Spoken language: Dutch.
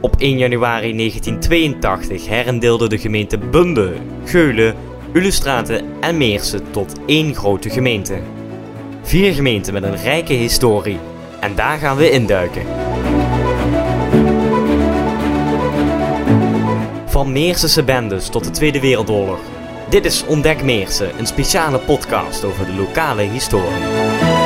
Op 1 januari 1982 herendeelde de gemeente Bunde, Geulen, Ulestraten en Meersen tot één grote gemeente. Vier gemeenten met een rijke historie. En daar gaan we induiken. Van Meersense bendes tot de Tweede Wereldoorlog. Dit is Ontdek Meersen, een speciale podcast over de lokale historie.